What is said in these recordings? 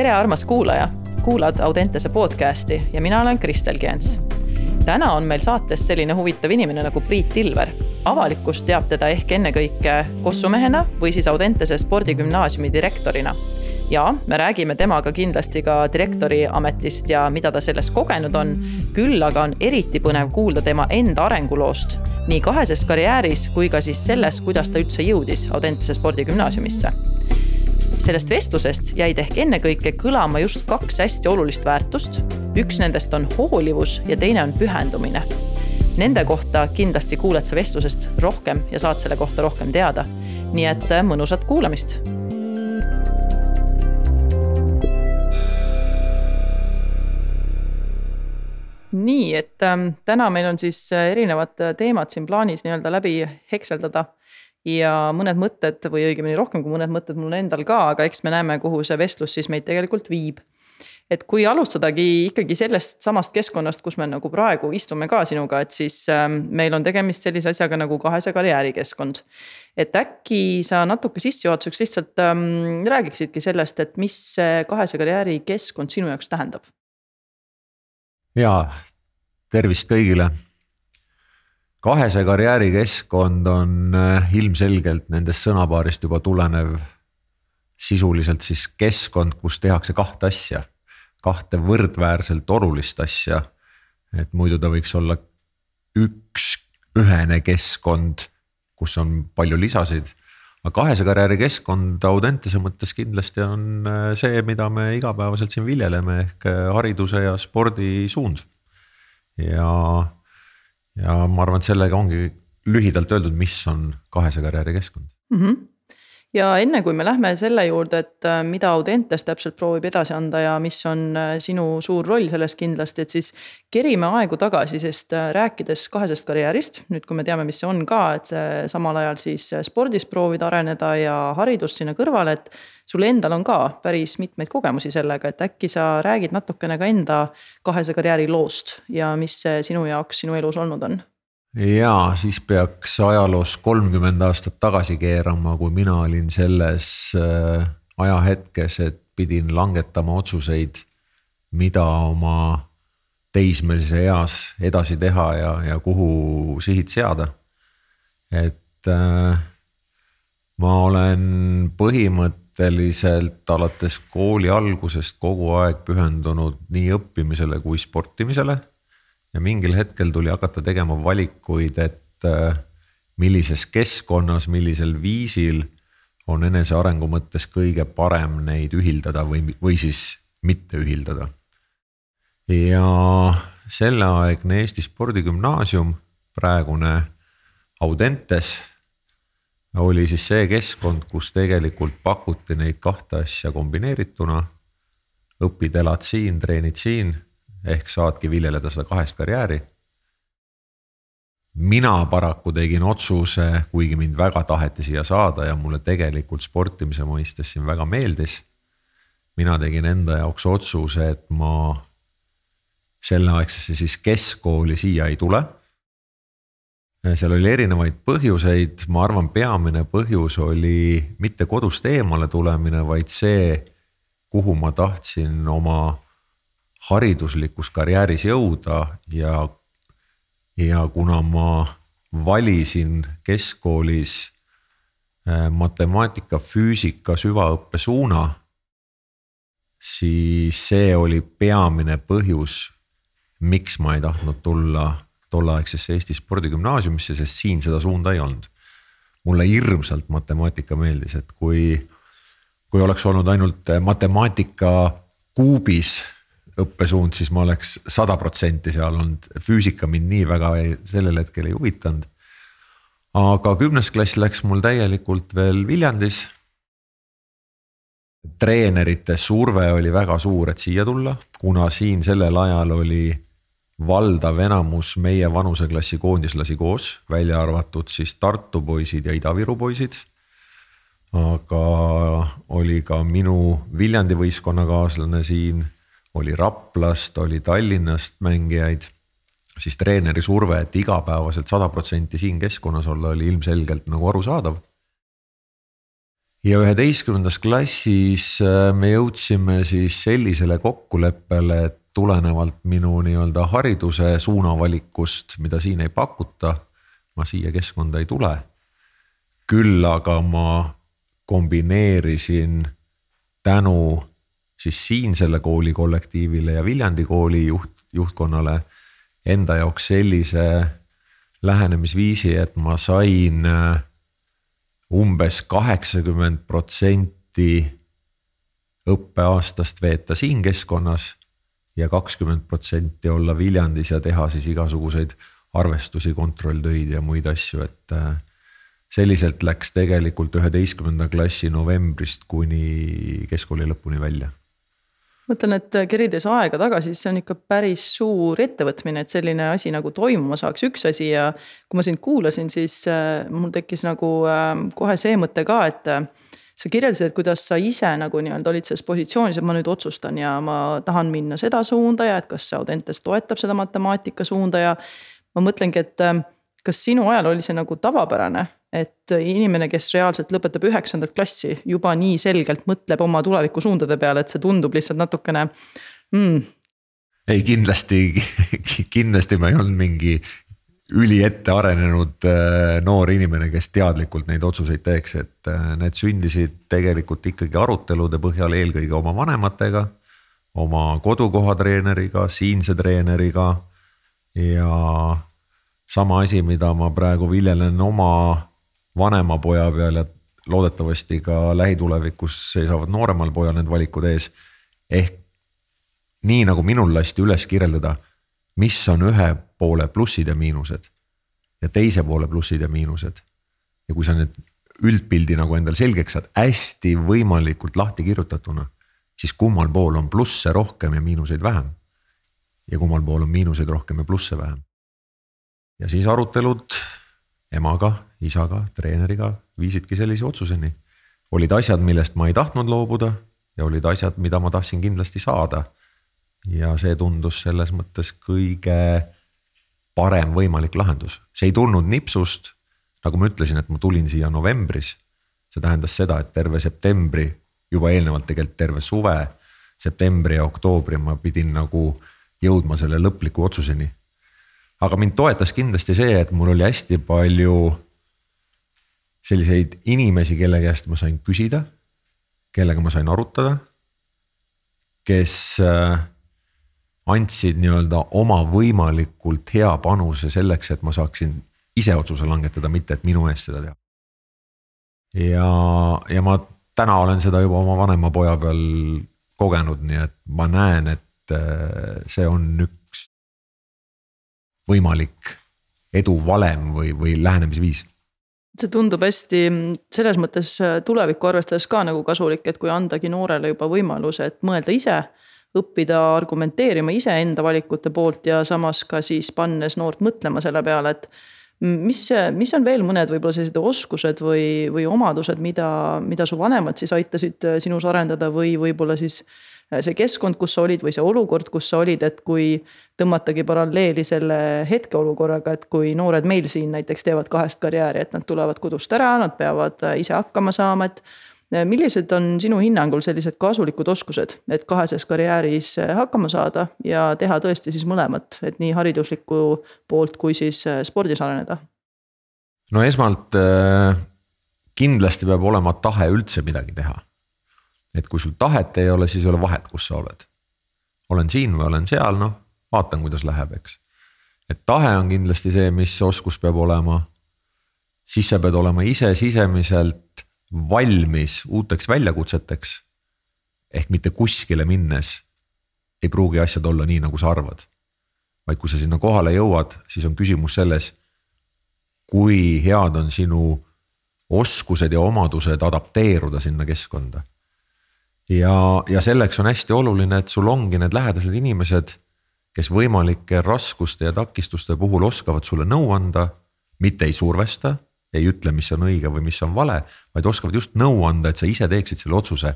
tere, armas kuulaja, kuulad Audentese podcasti ja mina olen Kristel Kients. täna on meil saates selline huvitav inimene nagu Priit Tilver. avalikkus teab teda ehk ennekõike kossumehena või siis Audentese spordigümnaasiumi direktorina ja me räägime temaga kindlasti ka direktori ametist ja mida ta selles kogenud on. küll aga on eriti põnev kuulda tema enda arenguloost nii kaheses karjääris kui ka siis selles, kuidas ta üldse jõudis Audentese spordigümnaasiumisse sellest vestlusest jäid ehk ennekõike kõlama just kaks hästi olulist väärtust. üks nendest on hoolivus ja teine on pühendumine. Nende kohta kindlasti kuuled sa vestlusest rohkem ja saad selle kohta rohkem teada. nii et mõnusat kuulamist nii, et ähm, täna meil on siis äh, erinevad äh, teemad siin plaanis nii-öelda läbi hekseldada. Ja mõned mõtted või õigemini rohkem kui mõned mõtted mul endal ka, aga eks me näeme, kuhu see vestlus siis meid tegelikult viib. et kui alustadagi ikkagi sellest samast keskkonnast, kus me nagu praegu istume ka sinuga, et siis ähm, meil on tegemist sellise asjaga nagu kahese karjäärikeskkond. et äkki sa natuke sissejuhatuseks lihtsalt ähm, räägiksidki sellest, et mis see kahese karjäärikeskkond sinu jaoks tähendab ja tervist kõigile. Kahese karjäärikeskkond on äh, ilmselgelt nendest sõnapaarist juba tulenev sisuliselt siis keskkond, kus tehakse kahte asja, kahte võrdväärselt olulist asja. et muidu ta võiks olla üks ühene keskkond, kus on palju lisasid aga kahese karjääri keskkond Audentese mõttes kindlasti on äh, see, mida me igapäevaselt siin viljeleme ehk äh, hariduse ja spordi suund. ja, ja ma arvan, et sellega ongi lühidalt öeldud, mis on kahese karjääri keskkond mm. -hmm ja enne kui me lähme selle juurde, et äh, mida Audentes täpselt proovib edasi anda ja mis on äh, sinu suur roll selles kindlasti, et siis kerime aegu tagasi, sest äh, rääkides kahesest karjäärist, nüüd kui me teame, mis see on ka, et see samal ajal siis spordis proovida areneda ja haridust sinna kõrvale, et. sul endal on ka päris mitmeid kogemusi sellega, et äkki sa räägid natukene ka enda kahese karjääri loost ja mis see sinu jaoks sinu elus olnud on ja siis peaks ajaloos kolmkümmend aastat tagasi keerama, kui mina olin selles äh, ajahetkes, et pidin langetama otsuseid, mida oma teismelise eas edasi teha ja, ja kuhu sihid seada. et äh, ma olen põhimõtteliselt alates kooli algusest kogu aeg pühendunud nii õppimisele kui sportimisele ja mingil hetkel tuli hakata tegema valikuid, et äh, millises keskkonnas, millisel viisil on enesearengu mõttes kõige parem neid ühildada või, või siis mitte ühildada. ja selleaegne Eesti Spordigümnaasium, praegune Audentes oli siis see keskkond, kus tegelikult pakuti neid kahte asja kombineerituna. õpid, elad siin, treenid siin ehk saadki viljeleda seda kahest karjääri. mina paraku tegin otsuse, kuigi mind väga taheti siia saada ja mulle tegelikult sportimise mõistes siin väga meeldis. mina tegin enda jaoks otsuse, et ma selleaegsesse siis keskkooli siia ei tule. seal oli erinevaid põhjuseid, ma arvan, peamine põhjus oli mitte kodust eemale tulemine, vaid see, kuhu ma tahtsin oma hariduslikus karjääris jõuda ja, ja kuna ma valisin keskkoolis äh, matemaatika, füüsika süvaõppe suuna, siis see oli peamine põhjus, miks ma ei tahtnud tulla tolleaegsesse Eesti spordigümnaasiumisse, sest siin seda suunda ei olnud. mulle hirmsalt matemaatika meeldis, et kui, kui oleks olnud ainult matemaatika kuubis õppesuund, siis ma oleks sada protsenti seal olnud, füüsika mind nii väga ei, sellel hetkel ei huvitanud. aga kümnes klass läks mul täielikult veel Viljandis. treenerite surve oli väga suur, et siia tulla, kuna siin sellel ajal oli valdav enamus meie vanuseklassi koondislasi koos, välja arvatud siis Tartu poisid ja Ida-Viru poisid aga oli ka minu Viljandi võistkonnakaaslane siin oli Raplast, oli Tallinnast mängijaid, siis treeneri surve, et igapäevaselt sada protsenti siin keskkonnas olla, oli ilmselgelt nagu arusaadav. ja üheteistkümnendas klassis äh, me jõudsime siis sellisele kokkuleppele, et tulenevalt minu nii-öelda hariduse suunavalikust, mida siin ei pakuta, ma siia keskkonda ei tule. küll aga ma kombineerisin tänu siis siinsele kooli kollektiivile ja Viljandi kooli juht, juhtkonnale enda jaoks sellise lähenemisviisi, et ma sain äh, umbes kaheksakümmend protsenti õppeaastast veeta siin keskkonnas ja kakskümmend protsenti olla Viljandis ja teha siis igasuguseid arvestusi, kontrolltöid ja muid asju, et äh, selliselt läks tegelikult üheteistkümnenda klassi novembrist kuni keskkooli lõpuni välja mõtlen, et kerides aega tagasi, siis see on ikka päris suur ettevõtmine, et selline asi nagu toimuma saaks, üks asi ja. kui ma sind kuulasin, siis äh, mul tekkis nagu äh, kohe see mõte ka, et äh, sa kirjeldasid, et kuidas sa ise nagu nii-öelda olid selles positsioonis, et ma nüüd otsustan ja ma tahan minna seda suunda ja et kas Audentes toetab seda matemaatika suunda ja. ma mõtlengi, et kas sinu ajal oli see nagu tavapärane, et inimene, kes reaalselt lõpetab üheksandat klassi, juba nii selgelt mõtleb oma tulevikusuundade peale, et see tundub lihtsalt natukene mm.. ei kindlasti, kindlasti ma ei olnud mingi üliette arenenud äh, noor inimene, kes teadlikult neid otsuseid teeks, et äh, need sündisid tegelikult ikkagi arutelude põhjal eelkõige oma vanematega. oma kodukoha treeneriga, siinse treeneriga ja sama asi, mida ma praegu viljelen oma vanema poja peal ja loodetavasti ka lähitulevikus seisavad nooremal pojal need valikud ees. ehk nii nagu minul lasti üles kirjeldada, mis on ühe poole plussid ja miinused ja teise poole plussid ja miinused. ja kui sa nüüd üldpildi nagu endale selgeks saad, hästi võimalikult lahti kirjutatuna, siis kummal pool on plusse rohkem ja miinuseid vähem. ja kummal pool on miinuseid rohkem ja plusse vähem ja siis arutelud emaga, isaga, treeneriga viisidki sellise otsuseni. olid asjad, millest ma ei tahtnud loobuda ja olid asjad, mida ma tahtsin kindlasti saada. ja see tundus selles mõttes kõige parem võimalik lahendus, see ei tulnud nipsust. nagu ma ütlesin, et ma tulin siia novembris. see tähendas seda, et terve septembri, juba eelnevalt tegelikult terve suve, septembri ja oktoobri ma pidin nagu jõudma selle lõpliku otsuseni aga mind toetas kindlasti see, et mul oli hästi palju selliseid inimesi, kelle käest ma sain küsida, kellega ma sain arutada. kes äh, andsid nii-öelda oma võimalikult hea panuse selleks, et ma saaksin ise otsuse langetada, mitte et minu eest seda teha. ja, ja ma täna olen seda juba oma vanema poja peal kogenud, nii et ma näen, et äh, see on üks võimalik edu valem või, või lähenemisviis? See tundub hästi selles mõttes äh, tulevikku arvestades ka nagu kasulik, et kui andagi noorele juba võimaluse, et mõelda ise õppida argumenteerima iseenda valikute poolt ja samas ka siis pannes noort mõtlema selle peale, et. mis, mis on veel mõned võib-olla sellised oskused või, või omadused, mida, mida su vanemad siis aitasid äh, sinus arendada või võib-olla siis see keskkond, kus sa olid või see olukord, kus sa olid, et kui tõmmatagi paralleeli selle hetkeolukorraga, et kui noored meil siin näiteks teevad kahest karjääri, et nad tulevad kodust ära, nad peavad äh, ise hakkama saama, et äh, millised on sinu hinnangul sellised kasulikud oskused, et kaheses karjääris äh, hakkama saada ja teha tõesti siis mõlemat, et nii hariduslikku poolt kui siis spordis areneda? no esmalt kindlasti peab olema tahe üldse midagi teha et kui sul tahet ei ole, siis ei ole vahet, kus sa oled. olen siin või olen seal, noh, vaatan, kuidas läheb, eks. et tahe on kindlasti see, mis oskus peab olema. siis sa pead olema ise sisemiselt valmis uuteks väljakutseteks. ehk mitte kuskile minnes ei pruugi asjad olla nii, nagu sa arvad. vaid kui sa sinna kohale jõuad, siis on küsimus selles, kui head on sinu oskused ja omadused adapteeruda sinna keskkonda ja, ja selleks on hästi oluline, et sul ongi need lähedased inimesed, kes võimalike raskuste ja takistuste puhul oskavad sulle nõu anda, mitte ei survesta, ei ütle, mis on õige või mis on vale, vaid oskavad just nõu anda, et sa ise teeksid selle otsuse.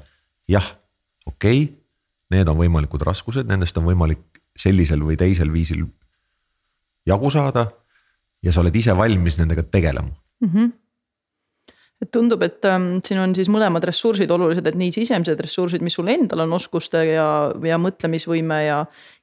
jah, okei okay,, need on võimalikud raskused, nendest on võimalik sellisel või teisel viisil jagu saada ja sa oled ise valmis nendega tegelema mm. -hmm et tundub, et ähm, siin on siis mõlemad ressursid olulised, et nii sisemised ressursid, mis sul endal on oskuste ja, ja mõtlemisvõime ja.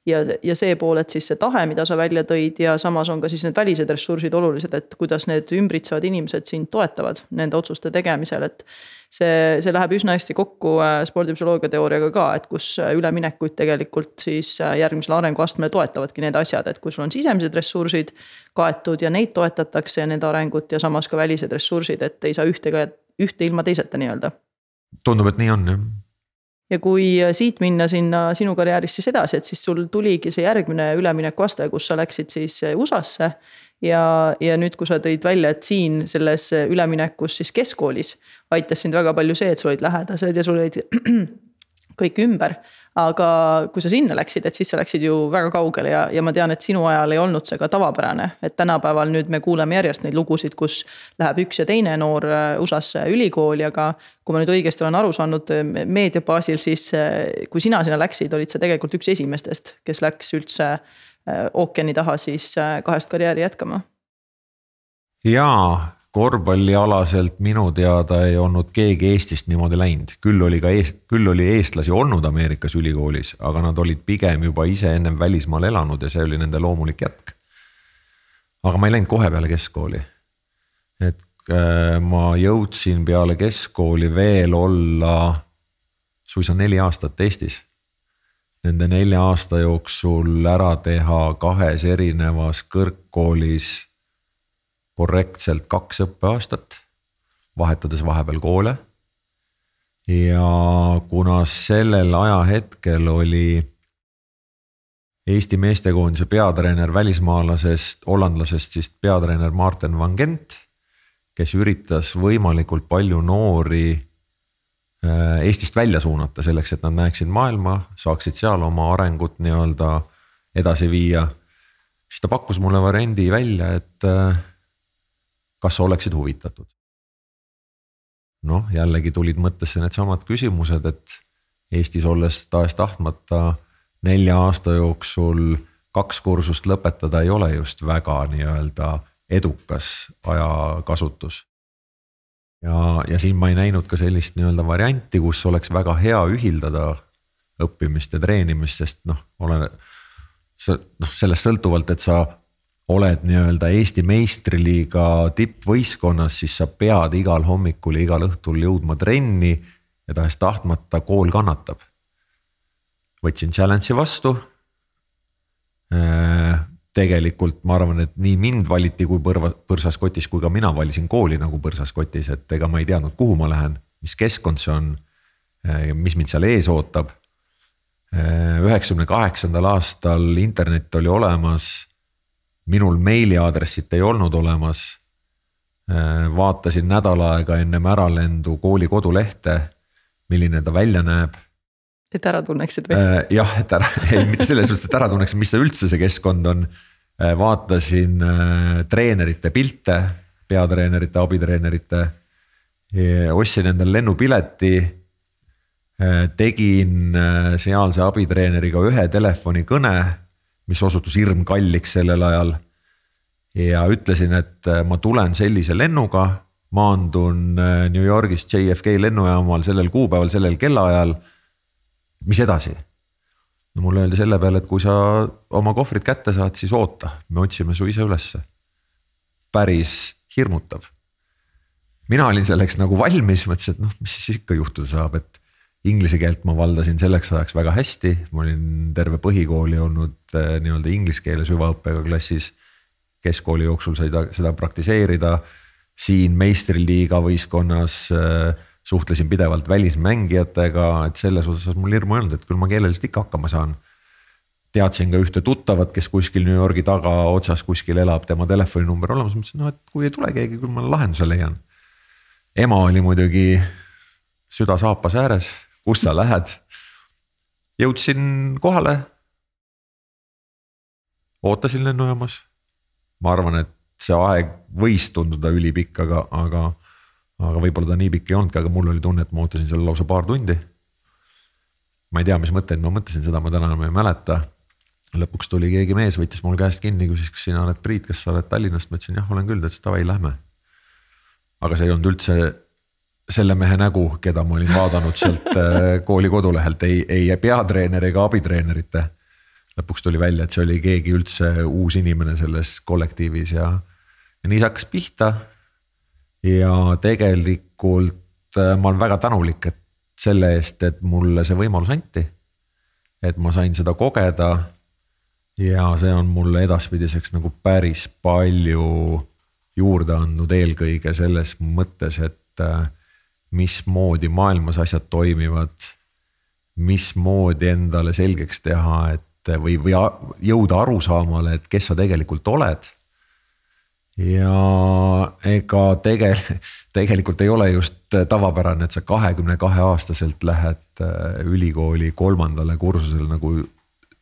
ja, ja see pool, et siis see tahe, mida sa välja tõid ja samas on ka siis need välised ressursid olulised, et kuidas need ümbritsevad inimesed sind toetavad nende otsuste tegemisel, et see, see läheb üsna hästi kokku äh, spordipsühholoogia teooriaga ka, et kus äh, üleminekuid tegelikult siis äh, järgmisele arenguastmele toetavadki need asjad, et kui sul on sisemised ressursid kaetud ja neid toetatakse ja nende arengut ja samas ka välised ressursid, et ei saa ühte ka, ühte ilma teiseta nii-öelda. tundub, et nii on jah ja kui siit minna sinna sinu karjääris siis edasi, et siis sul tuligi see järgmine üleminekuaste, kus sa läksid siis USA-sse ja, ja nüüd, kui sa tõid välja, et siin selles üleminekus siis keskkoolis aitas sind väga palju see, et sul olid lähedased ja sul olid kõik ümber. aga kui sa sinna läksid, et siis sa läksid ju väga kaugele ja, ja ma tean, et sinu ajal ei olnud see ka tavapärane. et tänapäeval nüüd me kuuleme järjest neid lugusid, kus läheb üks ja teine noor äh, USA-sse ülikooli, aga. kui ma nüüd õigesti olen aru saanud äh, meedia baasil, siis äh, kui sina sinna läksid, olid sa tegelikult üks esimestest, kes läks üldse ookeani taha siis kahest karjääri jätkama. jaa korvpallialaselt minu teada ei olnud keegi Eestist niimoodi läinud, küll oli ka eest-, küll oli eestlasi olnud Ameerikas ülikoolis, aga nad olid pigem juba ise ennem välismaal elanud ja see oli nende loomulik jätk. aga ma ei läinud kohe peale keskkooli. et äh, ma jõudsin peale keskkooli veel olla suisa neli aastat Eestis. Nende nelja aasta jooksul ära teha kahes erinevas kõrgkoolis korrektselt kaks õppeaastat, vahetades vahepeal koole. ja kuna sellel ajahetkel oli Eesti meestekoondise peatreener välismaalasest, hollandlasest siis peatreener Martin van Gent, kes üritas võimalikult palju noori Eestist välja suunata selleks, et nad näeksid maailma, saaksid seal oma arengut nii-öelda edasi viia. siis ta pakkus mulle variandi välja, et äh, kas sa oleksid huvitatud? noh, jällegi tulid mõttesse needsamad küsimused, et Eestis olles tahes-tahtmata nelja aasta jooksul kaks kursust lõpetada ei ole just väga nii-öelda edukas ajakasutus. Ja, ja siin ma ei näinud ka sellist nii-öelda varianti, kus oleks väga hea ühildada õppimist ja treenimist, sest noh, ole. sa noh, sellest sõltuvalt, et sa oled nii-öelda Eesti meistriliiga tippvõistkonnas, siis sa pead igal hommikul ja igal õhtul jõudma trenni ja tahes-tahtmata kool kannatab. võtsin challenge'i vastu. Tegelikult ma arvan, et nii mind valiti kui põrva, põrsas kotis, kui ka mina valisin kooli nagu põrsas kotis, et ega ma ei teadnud, kuhu ma lähen, mis keskkond see on. Äh, mis mind seal ees ootab. Äh, üheksakümne kaheksandal aastal internet oli olemas minul meiliaadressit ei olnud olemas. Äh, vaatasin nädal aega ennem äralendu kooli kodulehte, milline ta välja näeb. Et ära tunneksid või? Äh, jah, et ära, ei mitte selles mõttes, et ära tunneksin, mis see üldse see keskkond on. Äh, vaatasin treenerite pilte, peatreenerite, abitreenerite. ostsin endale lennupileti. tegin sealse abitreeneriga ühe telefonikõne mis osutus hirmkalliks sellel ajal. ja ütlesin, et äh, ma tulen sellise lennuga, maandun äh, New Yorgist JFK lennujaamal sellel kuupäeval, sellel kellaajal. Mis edasi? no mulle öeldi selle peale, et kui sa oma kohvrid kätte saad, siis oota, me otsime su ise ülesse. päris hirmutav. mina olin selleks nagu valmis, mõtlesin, et noh, mis siis ikka juhtuda saab, et Inglise keelt ma valdasin selleks ajaks väga hästi, ma olin terve põhikooli olnud äh, nii-öelda inglise keele süvaõppega klassis. keskkooli jooksul sai ta seda praktiseerida. siin meistriliiga võistkonnas äh, suhtlesin pidevalt välismängijatega, et selles osas mul hirmu ei olnud, et küll ma keeleliselt ikka hakkama saan. teadsin ka ühte tuttavat, kes kuskil New Yorgi tagaotsas kuskil elab, tema telefoninumber olemas, mõtlesin, noh, et kui ei tule keegi, küll ma lahenduse leian. ema oli muidugi süda saapas ääres kus sa lähed. jõudsin kohale. ootasin lennujaamas. ma arvan, et see aeg võis tunduda ülipikk, aga, aga, aga võib-olla ta nii pikk ei olnudki, aga mul oli tunne, et ma ootasin seal lausa paar tundi. ma ei tea, mis mõtteid ma mõtlesin, seda ma täna enam ei mäleta. lõpuks tuli keegi mees, võttis mul käest kinni, küsis, kas sina oled Priit, kas sa oled Tallinnast, ma ütlesin jah, olen küll, ta ütles davai, lähme. aga see ei olnud üldse selle mehe nägu, keda ma olin vaadanud sealt äh, kooli kodulehelt, ei, ei peatreeneri ega abitreenerite. lõpuks tuli välja, et see oli keegi üldse uus inimene selles kollektiivis ja, ja nii see hakkas pihta. Ja tegelikult äh, ma olen väga tänulik, et selle eest, et mulle see võimalus anti. et ma sain seda kogeda. ja see on mulle edaspidiseks nagu päris palju juurde andnud, eelkõige selles mõttes, et äh, mismoodi maailmas asjad toimivad. mismoodi endale selgeks teha, et või, või jõuda arusaamale, et kes sa tegelikult oled. Ja ega tege-, tegelikult ei ole just tavapärane, et sa kahekümne kahe aastaselt lähed äh, ülikooli kolmandale kursusele nagu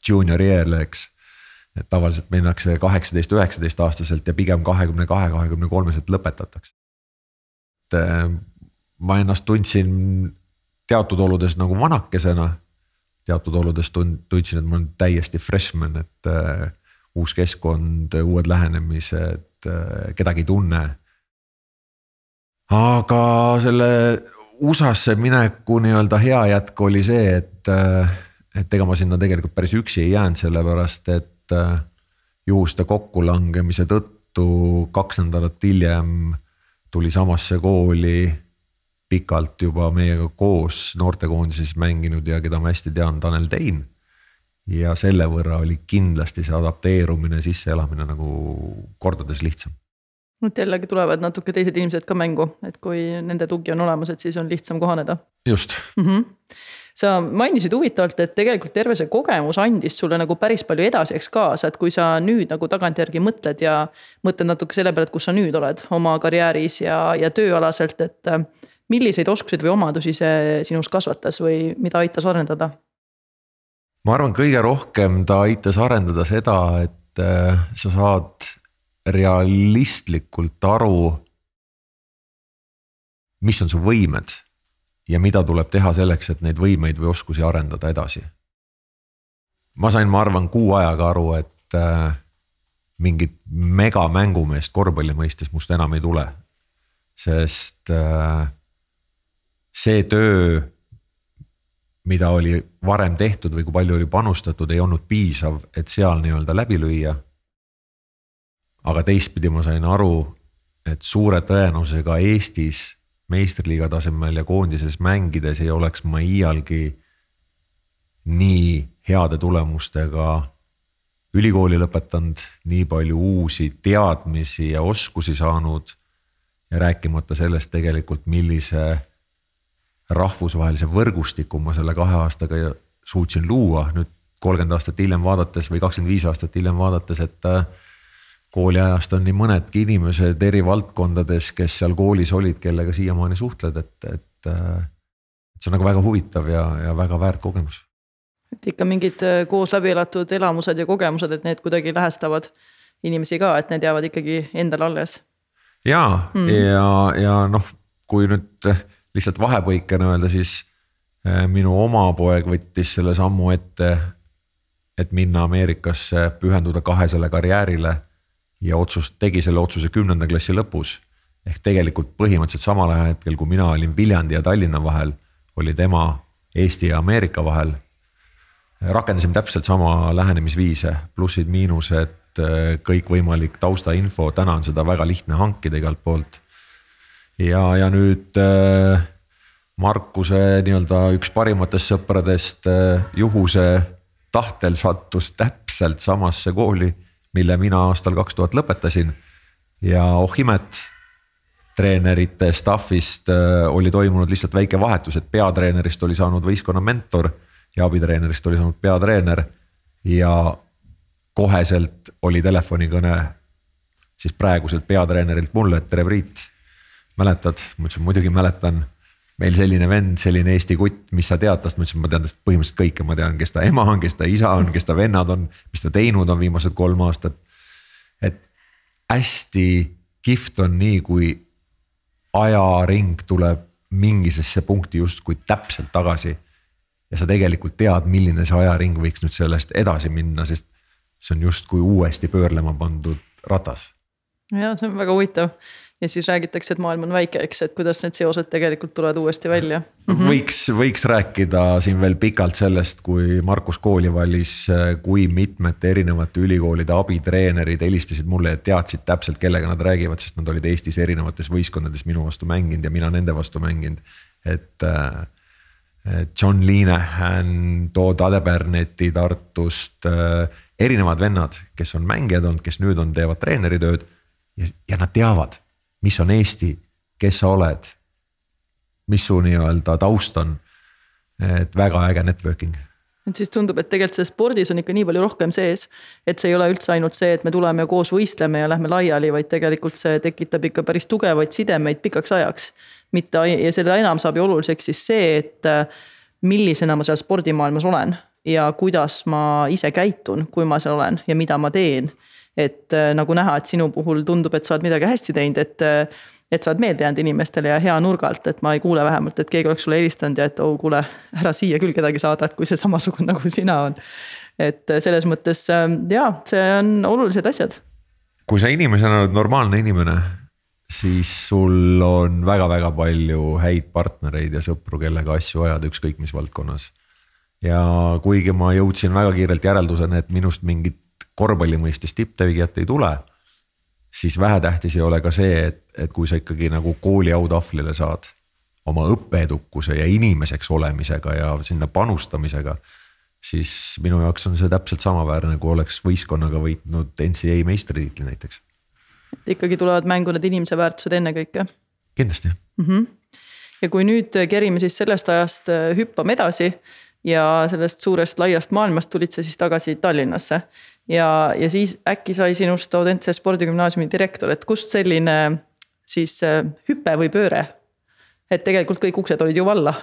junior year'le, eks et tavaliselt minnakse kaheksateist, üheksateist aastaselt ja pigem kahekümne kahe, kahekümne kolmeselt lõpetatakse. et äh, ma ennast tundsin teatud oludes nagu vanakesena. teatud oludes tund-, tundsin, et ma olen täiesti freshman, et äh, uus keskkond, uued lähenemised äh,, kedagi ei tunne. aga selle USA-sse mineku nii-öelda hea jätk oli see, et, äh, et ega ma sinna tegelikult päris üksi ei jäänud, sellepärast et äh, juhuste kokkulangemise tõttu kaks nädalat hiljem tuli samasse kooli pikalt juba meiega koos noortekoondises mänginud ja keda ma hästi tean, Tanel Tein. Ja selle võrra oli kindlasti see adapteerumine, sisseelamine nagu kordades lihtsam. nüüd jällegi tulevad natuke teised inimesed ka mängu, et kui nende tugi on olemas, et siis on lihtsam kohaneda. just mm. -hmm sa mainisid huvitavalt, et tegelikult terve see kogemus andis sulle nagu päris palju edasiseks kaasa, et kui sa nüüd nagu tagantjärgi mõtled ja mõtled natuke selle peale, et kus sa nüüd oled oma karjääris ja, ja tööalaselt, et milliseid oskuseid või omadusi see sinus kasvatas või mida aitas arendada? Ma arvan, kõige rohkem ta aitas arendada seda, et äh, sa saad realistlikult aru. mis on su võimed ja mida tuleb teha selleks, et neid võimeid või oskusi arendada edasi. ma sain, ma arvan, kuu ajaga aru, et äh, mingit megamängumeest korvpalli mõistes must enam ei tule. sest äh, see töö, mida oli varem tehtud või kui palju oli panustatud, ei olnud piisav, et seal nii-öelda läbi lüüa. aga teistpidi ma sain aru, et suure tõenäosusega Eestis meistriliiga tasemel ja koondises mängides ei oleks ma iialgi nii heade tulemustega ülikooli lõpetanud, nii palju uusi teadmisi ja oskusi saanud. ja rääkimata sellest tegelikult, millise rahvusvahelise võrgustiku ma selle kahe aastaga suutsin luua, nüüd kolmkümmend aastat hiljem vaadates või kakskümmend viis aastat hiljem vaadates, et äh, kooliajast on nii mõnedki inimesed eri valdkondades, kes seal koolis olid, kellega siiamaani suhtled, et, et. Äh, et see on nagu väga huvitav ja, ja väga väärt kogemus. et ikka mingid äh, koos läbi elatud elamused ja kogemused, et need kuidagi lähestavad inimesi ka, et need jäävad ikkagi endale alles. ja mm., ja, ja noh, kui nüüd lihtsalt vahepõikena öelda, siis äh, minu oma poeg võttis selle sammu ette, et minna Ameerikasse, pühenduda kahesele karjäärile ja otsust, tegi selle otsuse kümnenda klassi lõpus. ehk tegelikult põhimõtteliselt samal hetkel, kui mina olin Viljandi ja Tallinna vahel, oli tema Eesti ja Ameerika vahel. rakendasime täpselt sama lähenemisviise, plussid-miinused, äh, kõikvõimalik taustainfo, täna on seda väga lihtne hankida igalt poolt ja, ja nüüd äh, Markuse nii-öelda üks parimatest sõpradest äh, juhuse tahtel sattus täpselt samasse kooli, mille mina aastal kaks tuhat lõpetasin. ja oh imet, treenerite staff'ist äh, oli toimunud lihtsalt väike vahetus, et peatreenerist oli saanud võistkonna mentor ja abitreenerist oli saanud peatreener. ja koheselt oli telefonikõne siis praeguselt peatreenerilt mulle, et tere, Priit mäletad? ma ütlesin muidugi mäletan. meil selline vend, selline Eesti kutt, mis sa tead tast, ma ütlesin, ma tean tast põhimõtteliselt kõike, ma tean, kes ta ema on, kes ta isa on, kes ta vennad on, mis ta teinud on viimased kolm aastat. et hästi kihvt on nii, kui ajaring tuleb mingisesse punkti justkui täpselt tagasi. ja sa tegelikult tead, milline see ajaring võiks nüüd sellest edasi minna, sest see on justkui uuesti pöörlema pandud ratas. ja see on väga huvitav ja siis räägitakse, et maailm on väike, eks, et kuidas need seosed tegelikult tulevad uuesti välja mm. -hmm. võiks, võiks rääkida siin veel pikalt sellest, kui Markus kooli valis, kui mitmete erinevate ülikoolide abitreenerid helistasid mulle ja teadsid täpselt, kellega nad räägivad, sest nad olid Eestis erinevates võistkondades minu vastu mänginud ja mina nende vastu mänginud, et äh, John Linehan, Todd Adebernetti Tartust, äh, erinevad vennad, kes on mängijad olnud, kes nüüd on, teevad treeneritööd ja, ja nad teavad, mis on Eesti, kes sa oled. mis su nii-öelda taust on, et väga äge networking et siis tundub, et tegelikult selles spordis on ikka nii palju rohkem sees. et see ei ole üldse ainult see, et me tuleme koos võistleme ja lähme laiali, vaid tegelikult see tekitab ikka päris tugevaid sidemeid pikaks ajaks mitte ja seda enam saab ju oluliseks siis see, et äh, millisena ma seal spordimaailmas olen ja kuidas ma ise käitun, kui ma seal olen ja mida ma teen. et äh, nagu näha, et sinu puhul tundub, et sa oled midagi hästi teinud, et äh, et sa oled meelde jäänud inimestele ja hea nurga alt, et ma ei kuule vähemalt, et keegi oleks sulle helistanud ja et oh kuule, ära siia küll kedagi saada, et kui see samasugune nagu sina on. et selles mõttes jaa, see on olulised asjad. kui sa inimesena oled normaalne inimene siis sul on väga-väga palju häid partnereid ja sõpru, kellega asju ajada, ükskõik mis valdkonnas. Ja kuigi ma jõudsin väga kiirelt järelduseni, et minust mingit korvpalli mõistes tipptegijat ei tule. siis vähetähtis ei ole ka see, et, et kui sa ikkagi nagu kooli autahvlile saad oma õppeedukuse ja inimeseks olemisega ja sinna panustamisega. siis minu jaoks on see täpselt samaväärne, kui oleks võistkonnaga võitnud NCAA meistritiitli näiteks et ikkagi tulevad mängu need inimese väärtused ennekõike. kindlasti mm. -hmm. ja kui nüüd kerime siis sellest ajast hüppame edasi ja sellest suurest laiast maailmast tulid sa siis tagasi Tallinnasse. ja, ja siis äkki sai sinust Audentse spordigümnaasiumi direktor, et kust selline siis äh, hüpe või pööre? et tegelikult kõik uksed olid ju valla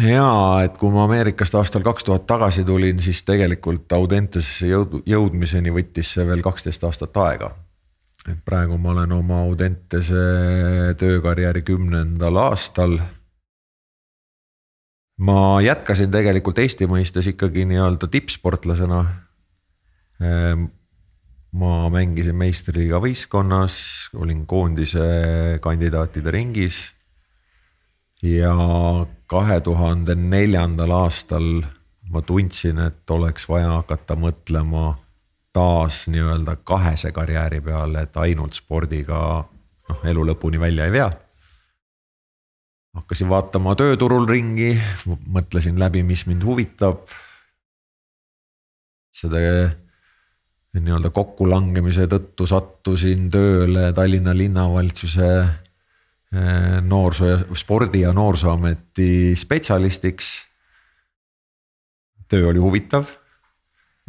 ja et kui ma Ameerikast aastal kaks tuhat tagasi tulin, siis tegelikult Audentesesse jõud, jõudmiseni võttis see veel kaksteist aastat aega et praegu ma olen oma Audentese töökarjääri kümnendal aastal. Ma jätkasin tegelikult Eesti mõistes ikkagi nii-öelda tippsportlasena. Ehm, ma mängisin meistriliiga võistkonnas, olin koondise kandidaatide ringis. ja kahe tuhande neljandal aastal ma tundsin, et oleks vaja hakata mõtlema taas nii-öelda kahese karjääri peale, et ainult spordiga noh, elu lõpuni välja ei vea. Hakkasin vaatama tööturul ringi, mõtlesin läbi, mis mind huvitab. seda nii-öelda kokkulangemise tõttu sattusin tööle Tallinna linnavalitsuse eh, noorsoo ja spordi ja noorsooameti spetsialistiks. töö oli huvitav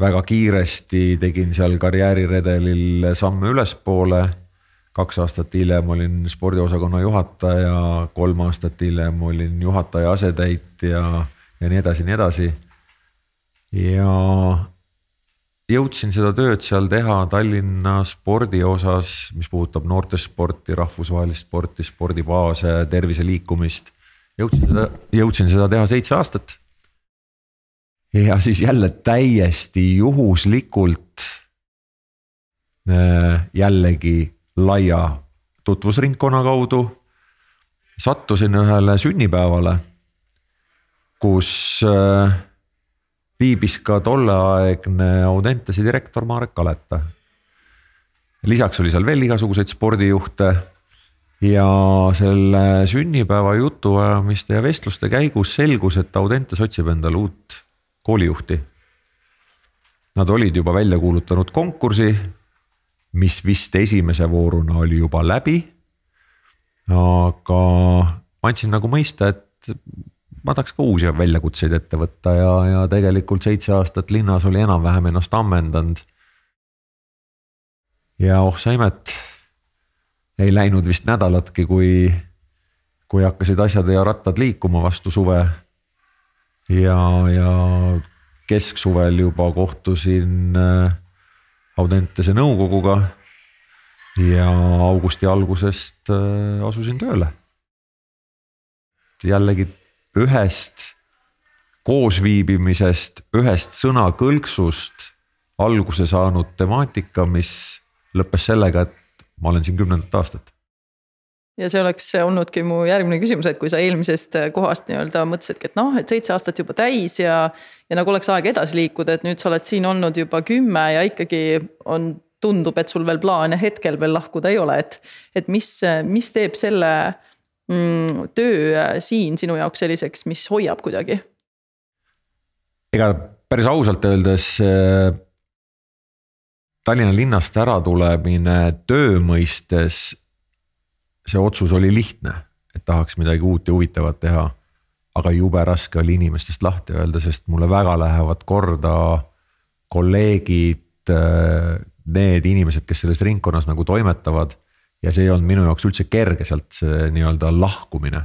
väga kiiresti tegin seal karjääriredelil samme ülespoole. Kaks aastat hiljem olin spordiosakonna juhataja, kolm aastat hiljem olin juhataja asetäitja ja nii edasi, nii edasi. ja jõudsin seda tööd seal teha Tallinna spordi osas, mis puudutab noortesporti, rahvusvahelist sporti, spordibaase, tervise liikumist. jõudsin seda, jõudsin seda teha seitse aastat ja siis jälle täiesti juhuslikult äh, jällegi laia tutvusringkonna kaudu sattusin ühele sünnipäevale, kus äh, viibis ka tolleaegne Audentese direktor Marek Kaleta. lisaks oli seal veel igasuguseid spordijuhte ja selle sünnipäeva jutuajamiste ja vestluste käigus selgus, et Audentes otsib endale uut koolijuhti. Nad olid juba välja kuulutanud konkursi, mis vist esimese vooruna oli juba läbi. aga ma andsin nagu mõista, et ma tahaks ka uusi väljakutseid ette võtta ja, ja tegelikult seitse aastat linnas oli enam-vähem ennast ammendanud. ja oh sa imet, ei läinud vist nädalatki, kui, kui hakkasid asjad ja rattad liikuma vastu suve ja, ja kesksuvel juba kohtusin äh, Audentese nõukoguga. ja augusti algusest äh, asusin tööle. jällegi ühest koosviibimisest, ühest sõnakõlksust alguse saanud temaatika, mis lõppes sellega, et ma olen siin kümnendat aastat ja see oleks olnudki mu järgmine küsimus, et kui sa eelmisest kohast nii-öelda mõtlesidki, et noh, et seitse aastat juba täis ja. ja nagu oleks aeg edasi liikuda, et nüüd sa oled siin olnud juba kümme ja ikkagi on, tundub, et sul veel plaane hetkel veel lahkuda ei ole, et. et mis, mis teeb selle mm, töö siin sinu jaoks selliseks, mis hoiab kuidagi? ega päris ausalt öeldes äh, Tallinna linnast äratulemine töö mõistes see otsus oli lihtne, et tahaks midagi uut ja huvitavat teha. aga jube raske oli inimestest lahti öelda, sest mulle väga lähevad korda kolleegid, need inimesed, kes selles ringkonnas nagu toimetavad. ja see ei olnud minu jaoks üldse kerge sealt see nii-öelda lahkumine.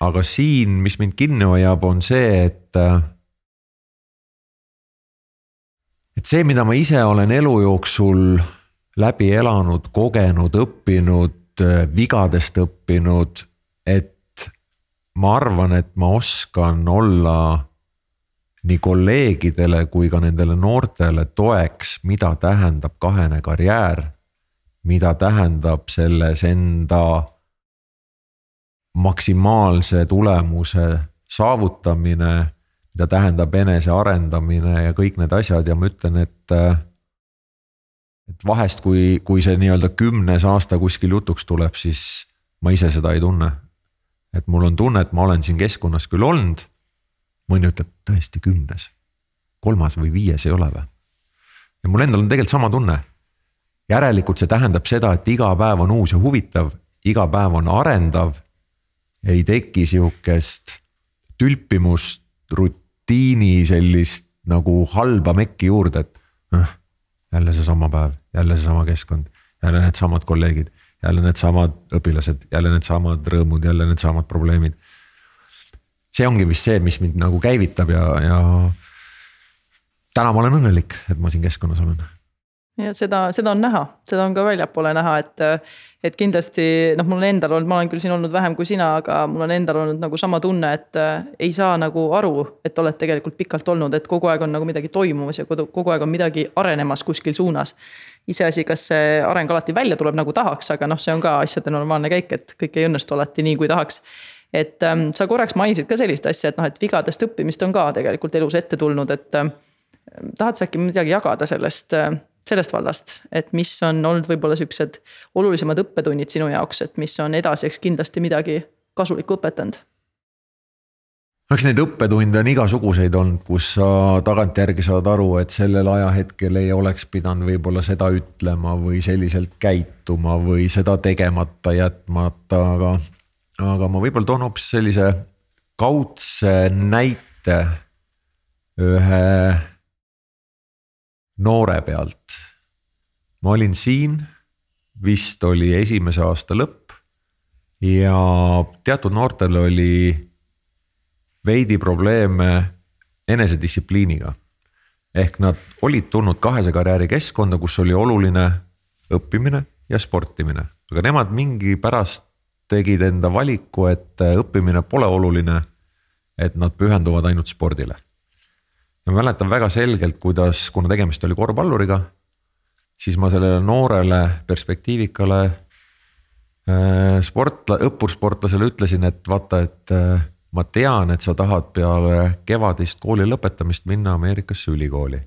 aga siin, mis mind kinni hoiab, on see, et et see, mida ma ise olen elu jooksul läbi elanud, kogenud, õppinud, vigadest õppinud, et ma arvan, et ma oskan olla nii kolleegidele kui ka nendele noortele toeks, mida tähendab kahene karjäär. mida tähendab selles enda maksimaalse tulemuse saavutamine, mida tähendab enesearendamine ja kõik need asjad ja ma ütlen, et et vahest, kui, kui see nii-öelda kümnes aasta kuskil jutuks tuleb, siis ma ise seda ei tunne. et mul on tunne, et ma olen siin keskkonnas küll olnud. mõni ütleb tõesti kümnes, kolmas või viies ei ole või? ja mul endal on tegelikult sama tunne. järelikult see tähendab seda, et iga päev on uus ja huvitav, iga päev on arendav. ei teki sihukest tülpimust, rutiini sellist nagu halba mekki juurde, et jälle seesama päev, jälle seesama keskkond, jälle needsamad kolleegid, jälle needsamad õpilased, jälle needsamad rõõmud, jälle needsamad probleemid. see ongi vist see, mis mind nagu käivitab ja, ja täna ma olen õnnelik, et ma siin keskkonnas olen ja seda, seda on näha, seda on ka väljapoole näha, et, et kindlasti noh, mul on endal olnud, ma olen küll siin olnud vähem kui sina, aga mul on endal olnud nagu sama tunne, et äh, ei saa nagu aru, et oled tegelikult pikalt olnud, et kogu aeg on nagu midagi toimumas ja kogu, kogu aeg on midagi arenemas kuskil suunas. iseasi, kas see areng alati välja tuleb nagu tahaks, aga noh, see on ka asjade normaalne käik, et kõik ei õnnestu alati nii, kui tahaks et ähm, sa korraks mainisid ka sellist asja, et noh, et vigadest õppimist on ka tegelikult elus ette tulnud, et äh, tahad sa äkki midagi jagada sellest äh, sellest vallast, et mis on olnud võib-olla siuksed olulisemad õppetunnid sinu jaoks, et mis on edasiseks kindlasti midagi kasulikku õpetanud? eks neid õppetunde on igasuguseid olnud, kus sa tagantjärgi saad aru, et sellel ajahetkel ei oleks pidanud võib-olla seda ütlema või selliselt käituma või seda tegemata jätmata, aga. aga ma võib-olla toon hoopis sellise kaudse näite ühe noore pealt. ma olin siin, vist oli esimese aasta lõpp ja teatud noortel oli veidi probleeme enesedistsipliiniga. ehk nad olid tulnud kahese karjääri keskkonda, kus oli oluline õppimine ja sportimine, aga nemad mingi pärast tegid enda valiku, et õppimine pole oluline. et nad pühenduvad ainult spordile ma mäletan väga selgelt, kuidas, kuna tegemist oli korvpalluriga, siis ma sellele noorele perspektiivikale äh, sportla-, õppursportlasele ütlesin, et vaata, et äh, ma tean, et sa tahad peale kevadist kooli lõpetamist minna Ameerikasse ülikooli.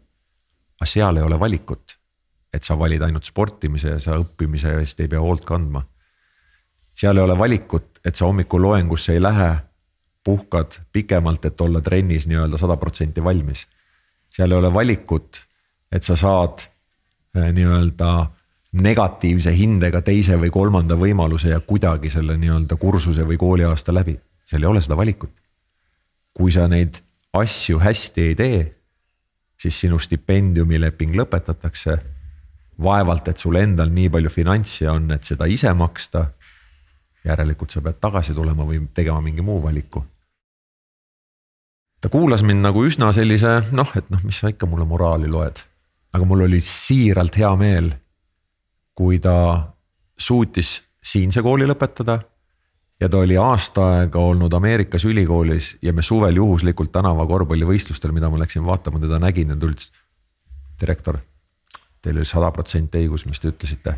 aga seal ei ole valikut, et sa valid ainult sportimise ja sa õppimise eest ei pea hoolt kandma. seal ei ole valikut, et sa hommikul loengusse ei lähe puhkad pikemalt, et olla trennis nii-öelda sada protsenti valmis. seal ei ole valikut, et sa saad äh, nii-öelda negatiivse hindega teise või kolmanda võimaluse ja kuidagi selle nii-öelda kursuse või kooliaasta läbi, seal ei ole seda valikut. kui sa neid asju hästi ei tee, siis sinu stipendiumileping lõpetatakse. vaevalt, et sul endal nii palju finantsi on, et seda ise maksta järelikult sa pead tagasi tulema või tegema mingi muu valiku ta kuulas mind nagu üsna sellise noh, et noh, mis sa ikka mulle moraali loed. aga mul oli siiralt hea meel, kui ta suutis siinse kooli lõpetada. ja ta oli aasta aega olnud Ameerikas ülikoolis ja me suvel juhuslikult tänava korvpallivõistlustel, mida ma läksin vaatama, teda nägin ja ta ütles. direktor, teil oli sada protsenti õigus, mis te ütlesite.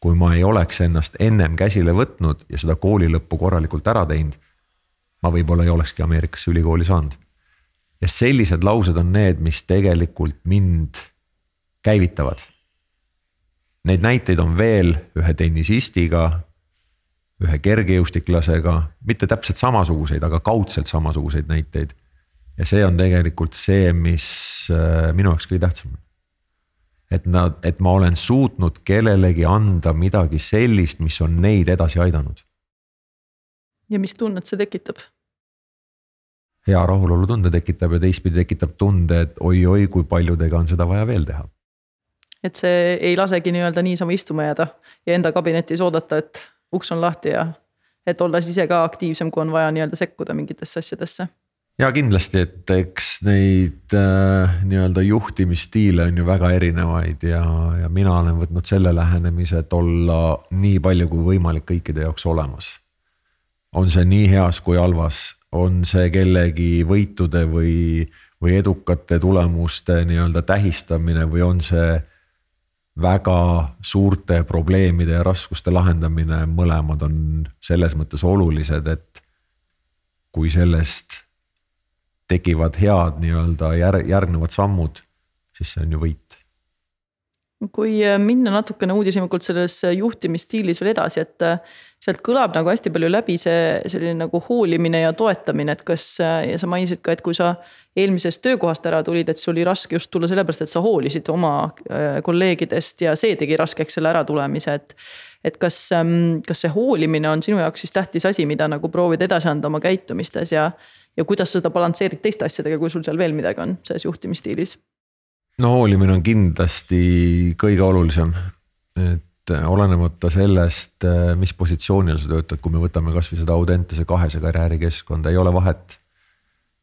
kui ma ei oleks ennast ennem käsile võtnud ja seda kooli lõppu korralikult ära teinud. ma võib-olla ei olekski Ameerikasse ülikooli saanud. Ja sellised laused on need, mis tegelikult mind käivitavad. Neid näiteid on veel ühe tennisistiga, ühe kergejõustiklasega, mitte täpselt samasuguseid, aga kaudselt samasuguseid näiteid. ja see on tegelikult see, mis äh, minu jaoks kõige tähtsam on. et nad, et ma olen suutnud kellelegi anda midagi sellist, mis on neid edasi aidanud. ja mis tunnet see tekitab? Hea rahulolutunde tekitab ja teistpidi tekitab tunde, et oi-oi, kui paljudega on seda vaja veel teha. et see ei lasegi nii-öelda niisama istuma jääda ja enda kabinetis oodata, et uks on lahti ja et olles ise ka aktiivsem, kui on vaja nii-öelda sekkuda mingitesse asjadesse. ja kindlasti, et eks neid äh, nii-öelda juhtimisstiile on ju väga erinevaid ja, ja mina olen võtnud selle lähenemise, et olla nii palju kui võimalik kõikide jaoks olemas. on see nii heas kui halvas, on see kellegi võitude või, või edukate tulemuste nii-öelda tähistamine või on see väga suurte probleemide ja raskuste lahendamine, mõlemad on selles mõttes olulised, et kui sellest tekivad head nii-öelda järg, järgnevad sammud, siis see on ju võit. Kui minna natukene uudishimulikult selles juhtimisstiilis veel edasi, et sealt kõlab nagu hästi palju läbi see selline nagu hoolimine ja toetamine, et kas ja sa mainisid ka, et kui sa eelmisest töökohast ära tulid, et sul oli raske just tulla sellepärast, et sa hoolisid oma äh, kolleegidest ja see tegi raskeks selle äratulemise, et. et kas, ähm, kas see hoolimine on sinu jaoks siis tähtis asi, mida nagu proovid edasi anda oma käitumistes ja. ja kuidas sa seda balansseerid teiste asjadega, kui sul seal veel midagi on selles juhtimisstiilis? no hoolimine on kindlasti kõige olulisem, et olenemata sellest, äh, mis positsioonil sa töötad, kui me võtame kasvõi seda Audentese kahese karjäärikeskkonda, ei ole vahet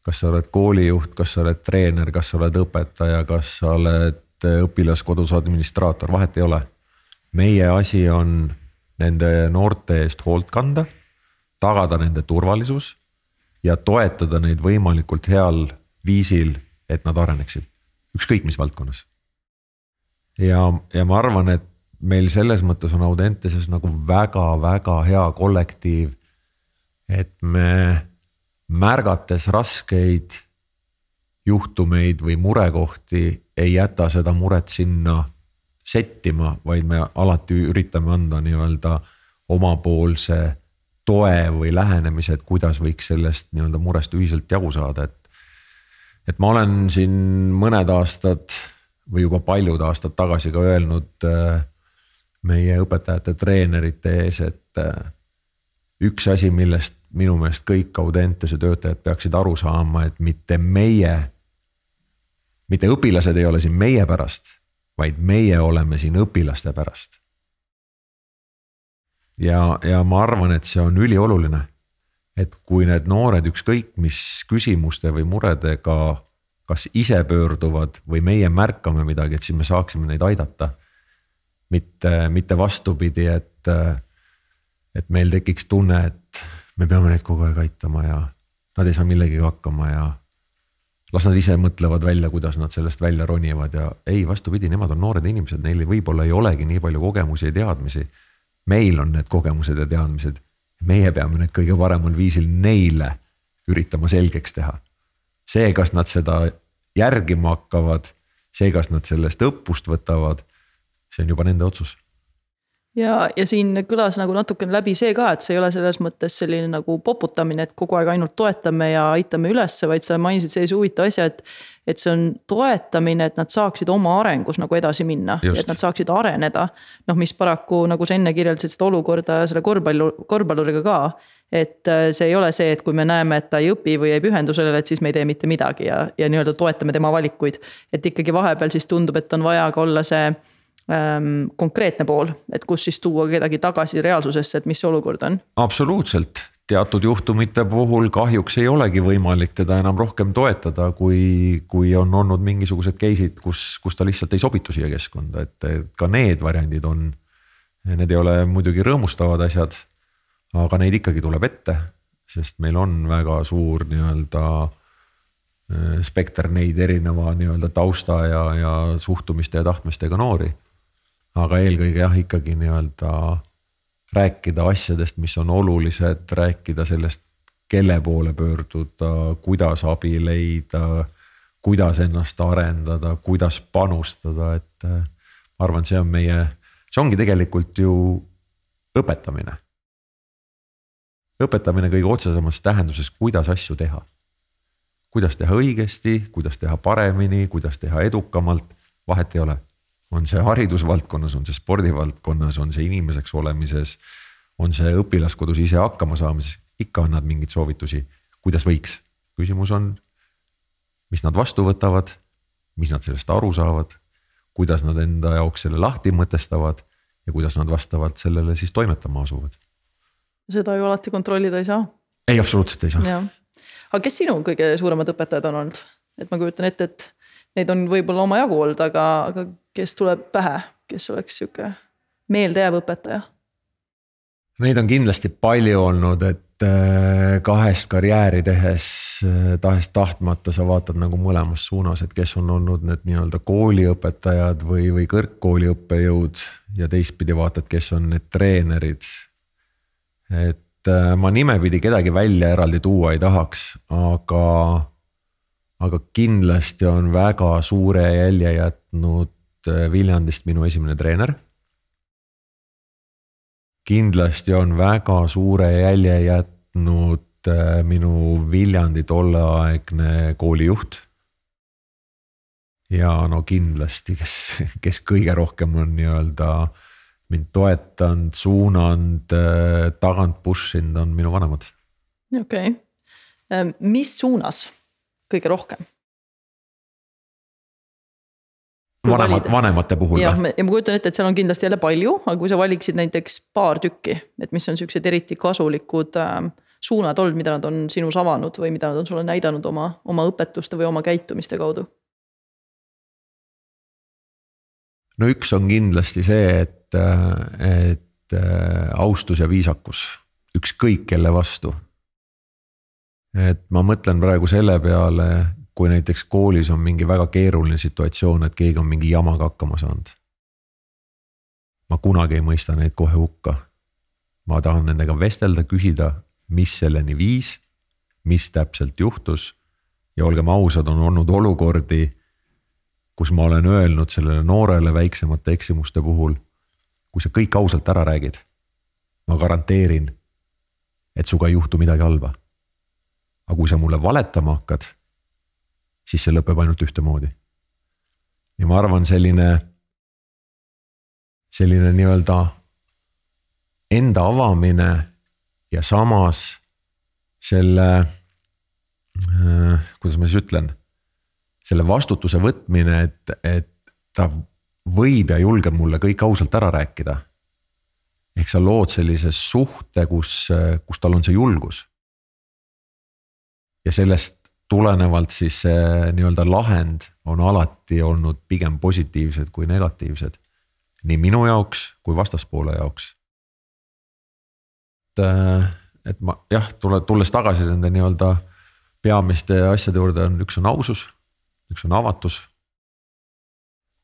kas sa oled koolijuht, kas sa oled treener, kas sa oled õpetaja, kas sa oled äh, õpilaskodus administraator, vahet ei ole. meie asi on nende noorte eest hoolt kanda, tagada nende turvalisus ja toetada neid võimalikult heal viisil, et nad areneksid, ükskõik mis valdkonnas. ja, ja ma arvan, et meil selles mõttes on Audenteses nagu väga-väga hea kollektiiv. et me märgates raskeid juhtumeid või murekohti, ei jäta seda muret sinna settima, vaid me alati üritame anda nii-öelda omapoolse toe või lähenemise, et kuidas võiks sellest nii-öelda murest ühiselt jagu saada, et. et ma olen siin mõned aastad või juba paljud aastad tagasi ka öelnud äh, meie õpetajate, treenerite ees, et äh, üks asi, millest minu meelest kõik Audentese töötajad peaksid aru saama, et mitte meie, mitte õpilased ei ole siin meie pärast, vaid meie oleme siin õpilaste pärast. ja, ja ma arvan, et see on ülioluline. et kui need noored ükskõik mis küsimuste või muredega kas ise pöörduvad või meie märkame midagi, et siis me saaksime neid aidata. Mitte, mitte vastupidi, et, et meil tekiks tunne, et me peame neid kogu aeg aitama ja nad ei saa millegagi hakkama ja. las nad ise mõtlevad välja, kuidas nad sellest välja ronivad ja ei, vastupidi, nemad on noored inimesed, neil võib-olla ei olegi nii palju kogemusi ja teadmisi. meil on need kogemused ja teadmised, meie peame need kõige paremal viisil neile üritama selgeks teha. see, kas nad seda järgima hakkavad, see, kas nad sellest õppust võtavad, see on juba nende otsus ja, ja siin kõlas nagu natukene läbi see ka, et see ei ole selles mõttes selline nagu poputamine, et kogu aeg ainult toetame ja aitame ülesse, vaid sa mainisid sellise huvitava asja, et. et see on toetamine, et nad saaksid oma arengus nagu edasi minna, et nad saaksid areneda. noh, mis paraku nagu sa enne kirjeldasid seda olukorda selle korvpallu, korvpalluriga ka. et äh, see ei ole see, et kui me näeme, et ta ei õpi või ei pühendu sellele, et siis me ei tee mitte midagi ja, ja nii-öelda toetame tema valikuid. et ikkagi vahepeal siis tundub, et on vaja ka olla see konkreetne pool, et kus siis tuua kedagi tagasi reaalsusesse, et mis see olukord on? absoluutselt, teatud juhtumite puhul kahjuks ei olegi võimalik teda enam rohkem toetada, kui, kui on olnud mingisugused case'id, kus, kus ta lihtsalt ei sobitu siia keskkonda, et ka need variandid on. Need ei ole muidugi rõõmustavad asjad, aga neid ikkagi tuleb ette, sest meil on väga suur nii-öelda äh, spekter neid erineva nii-öelda tausta ja, ja suhtumiste ja tahtmistega noori aga eelkõige jah, ikkagi nii-öelda rääkida asjadest, mis on olulised, rääkida sellest, kelle poole pöörduda, kuidas abi leida, kuidas ennast arendada, kuidas panustada, et äh, ma arvan, see on meie, see ongi tegelikult ju õpetamine. õpetamine kõige otsesemas tähenduses, kuidas asju teha. kuidas teha õigesti, kuidas teha paremini, kuidas teha edukamalt, vahet ei ole on see haridusvaldkonnas, on see spordivaldkonnas, on see inimeseks olemises, on see õpilaskodus ise hakkama saamises, ikka annad mingeid soovitusi, kuidas võiks. küsimus on, mis nad vastu võtavad, mis nad sellest aru saavad, kuidas nad enda jaoks selle lahti mõtestavad ja kuidas nad vastavalt sellele siis toimetama asuvad. seda ju alati kontrollida ei saa. ei, absoluutselt ei saa. aga kes sinu kõige suuremad õpetajad on olnud, et ma kujutan ette, et neid on võib-olla omajagu olnud, aga, aga kes tuleb pähe, kes oleks sihuke meeldejääv õpetaja? Neid on kindlasti palju olnud, et äh, kahest karjääri tehes äh, tahes-tahtmata sa vaatad nagu mõlemas suunas, et kes on olnud need nii-öelda kooliõpetajad või, või kõrgkooli õppejõud. ja teistpidi vaatad, kes on need treenerid. et äh, ma nimepidi kedagi välja eraldi tuua ei tahaks, aga aga kindlasti on väga suure jälje jätnud äh, Viljandist minu esimene treener. kindlasti on väga suure jälje jätnud äh, minu Viljandi tolleaegne koolijuht. ja no kindlasti, kes, kes kõige rohkem on nii-öelda mind toetanud, suunanud, äh, tagant push inud, on minu vanemad. okei okay., mis suunas kõige rohkem? vanemad, vanemate puhul jah, ja ma kujutan ette, et seal on kindlasti jälle palju, aga kui sa valiksid näiteks paar tükki, et mis on siuksed eriti kasulikud äh, suunad olnud, mida nad on sinus avanud või mida nad on sulle näidanud oma, oma õpetuste või oma käitumiste kaudu? no üks on kindlasti see, et, et äh, austus ja viisakus, ükskõik kelle vastu et ma mõtlen praegu selle peale, kui näiteks koolis on mingi väga keeruline situatsioon, et keegi on mingi jamaga hakkama saanud. ma kunagi ei mõista neid kohe hukka. ma tahan nendega vestelda, küsida, mis selleni viis, mis täpselt juhtus. ja olgem ausad, on olnud olukordi, kus ma olen öelnud sellele noorele väiksemate eksimuste puhul, kui sa kõik ausalt ära räägid, ma garanteerin, et sinuga ei juhtu midagi halba aga kui sa mulle valetama hakkad, siis see lõpeb ainult ühtemoodi. ja ma arvan, selline, selline nii-öelda enda avamine ja samas selle äh,, kuidas ma siis ütlen, selle vastutuse võtmine, et, et ta võib ja julgeb mulle kõik ausalt ära rääkida. ehk sa lood sellise suhte, kus, kus tal on see julgus ja sellest tulenevalt siis see nii-öelda lahend on alati olnud pigem positiivsed kui negatiivsed. nii minu jaoks kui vastaspoole jaoks. et, et ma jah, tule, tulles tagasi nende nii-öelda peamiste asjade juurde on, üks on ausus, üks on avatus.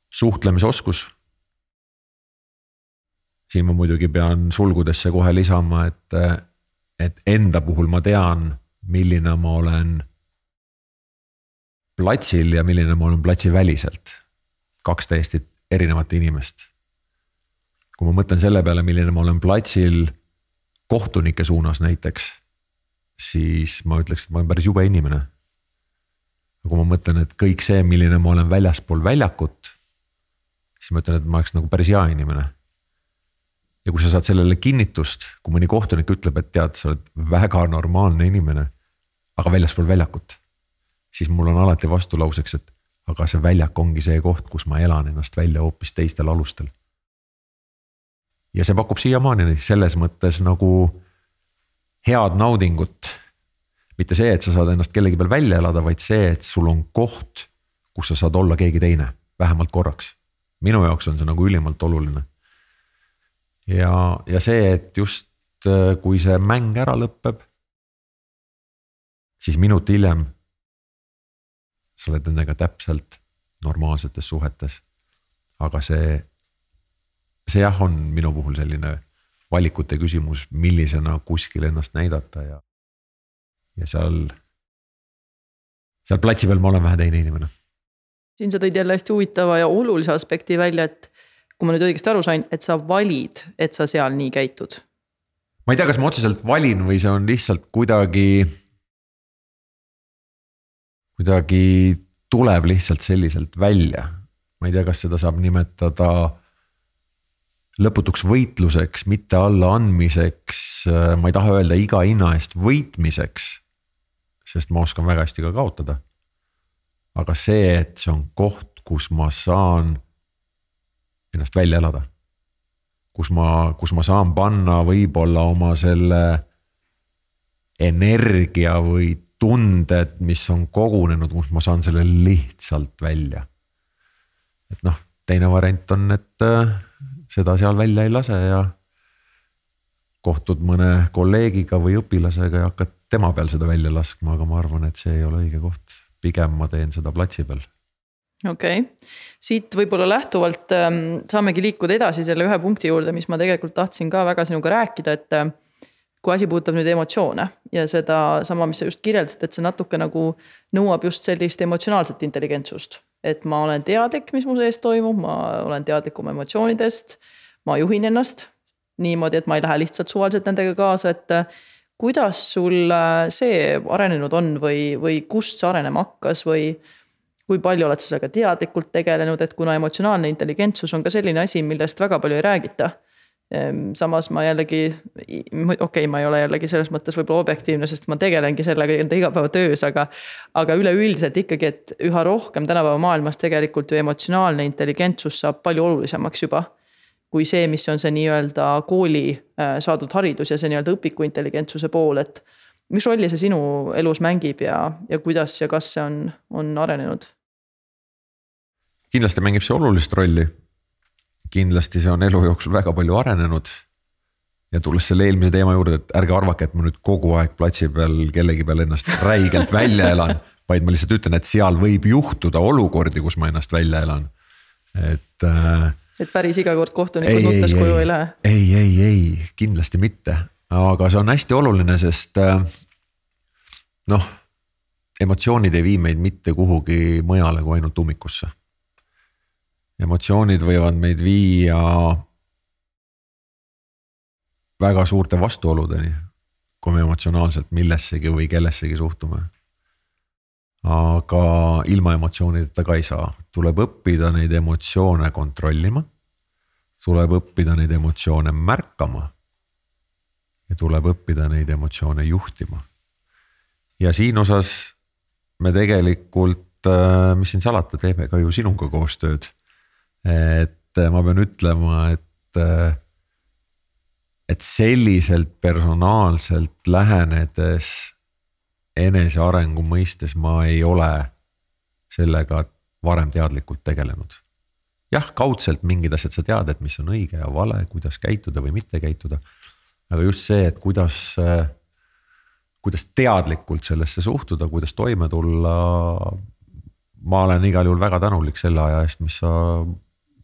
suhtlemisoskus. siin ma muidugi pean sulgudesse kohe lisama, et, et enda puhul ma tean milline ma olen platsil ja milline ma olen platsiväliselt. kaks täiesti erinevat inimest. kui ma mõtlen selle peale, milline ma olen platsil kohtunike suunas näiteks, siis ma ütleks, et ma olen päris jube inimene. kui ma mõtlen, et kõik see, milline ma olen väljaspool väljakut, siis ma ütlen, et ma oleks nagu päris hea inimene ja kui sa saad sellele kinnitust, kui mõni kohtunik ütleb, et tead, sa oled väga normaalne inimene aga väljaspool väljakut. siis mul on alati vastulauseks, et aga see väljak ongi see koht, kus ma elan ennast välja hoopis teistel alustel. ja see pakub siiamaani selles mõttes nagu head naudingut. mitte see, et sa saad ennast kellegi peal välja elada, vaid see, et sul on koht, kus sa saad olla keegi teine, vähemalt korraks. minu jaoks on see nagu ülimalt oluline. ja, ja see, et just kui see mäng ära lõpeb siis minut hiljem sa oled nendega täpselt normaalsetes suhetes. aga see see jah, on minu puhul selline valikute küsimus, millisena kuskil ennast näidata ja, ja seal, seal platsi peal ma olen vähe teine inimene. siin sa tõid jälle hästi huvitava ja olulise aspekti välja, et kui ma nüüd õigesti aru sain, et sa valid, et sa seal nii käitud. ma ei tea, kas ma otseselt valin või see on lihtsalt kuidagi, kuidagi tuleb lihtsalt selliselt välja. ma ei tea, kas seda saab nimetada lõputuks võitluseks, mitte allaandmiseks, ma ei taha öelda iga hinna eest võitmiseks. sest ma oskan väga hästi ka kaotada. aga see, et see on koht, kus ma saan ennast välja elada. kus ma, kus ma saan panna võib-olla oma selle energia või tunded, mis on kogunenud, kus ma saan selle lihtsalt välja. et noh, teine variant on, et äh, seda seal välja ei lase ja kohtud mõne kolleegiga või õpilasega ja hakkad tema peal seda välja laskma, aga ma arvan, et see ei ole õige koht. pigem ma teen seda platsi peal okei okay., siit võib-olla lähtuvalt ähm, saamegi liikuda edasi selle ühe punkti juurde, mis ma tegelikult tahtsin ka väga sinuga rääkida, et äh,. Kui asi puudutab nüüd emotsioone ja sedasama, mis sa just kirjeldasid, et see natuke nagu nõuab just sellist emotsionaalset intelligentsust. et ma olen teadlik, mis mu sees toimub, ma olen teadlik oma emotsioonidest. ma juhin ennast niimoodi, et ma ei lähe lihtsalt suvaliselt nendega kaasa, et kuidas sul äh, see arenenud on või, või kust see arenema hakkas või kui palju oled sa sellega teadlikult tegelenud, et kuna emotsionaalne intelligentsus on ka selline asi, millest väga palju ei räägita. Ehm, samas ma jällegi, okei okay,, ma ei ole jällegi selles mõttes võib-olla objektiivne, sest ma tegelengi sellega enda igapäevatöös, aga. aga üleüldiselt ikkagi, et üha rohkem tänapäeva maailmas tegelikult ju emotsionaalne intelligentsus saab palju olulisemaks juba kui see, mis on see nii-öelda kooli äh, saadud haridus ja see nii-öelda õpiku intelligentsuse pool, et. mis rolli see sinu elus mängib ja, ja kuidas ja kas see on, on arenenud? kindlasti mängib see olulist rolli. Kindlasti see on elu jooksul väga palju arenenud. ja tulles selle eelmise teema juurde, et ärge arvake, et ma nüüd kogu aeg platsi peal kellegi peal ennast räigelt välja elan. vaid ma lihtsalt ütlen, et seal võib juhtuda olukordi, kus ma ennast välja elan, et äh,. et päris iga kord kohtunikud nuttes koju ei lähe? ei, ei, ei kindlasti mitte, aga see on hästi oluline, sest äh, noh emotsioonid ei vii meid mitte kuhugi mujale kui ainult ummikusse emotsioonid võivad meid viia väga suurte vastuoludeni, kui me emotsionaalselt millessegi või kellessegi suhtume. aga ilma emotsioonideta ka ei saa, tuleb õppida neid emotsioone kontrollima. tuleb õppida neid emotsioone märkama. ja tuleb õppida neid emotsioone juhtima. ja siin osas me tegelikult, äh, mis siin salata, teeme ka ju sinuga koostööd et äh, ma pean ütlema, et, äh, et selliselt personaalselt lähenedes enesearengu mõistes ma ei ole sellega varem teadlikult tegelenud. jah, kaudselt mingid asjad sa tead, et mis on õige ja vale, kuidas käituda või mitte käituda. aga just see, et kuidas, äh, kuidas teadlikult sellesse suhtuda, kuidas toime tulla. ma olen igal juhul väga tänulik selle aja eest, mis sa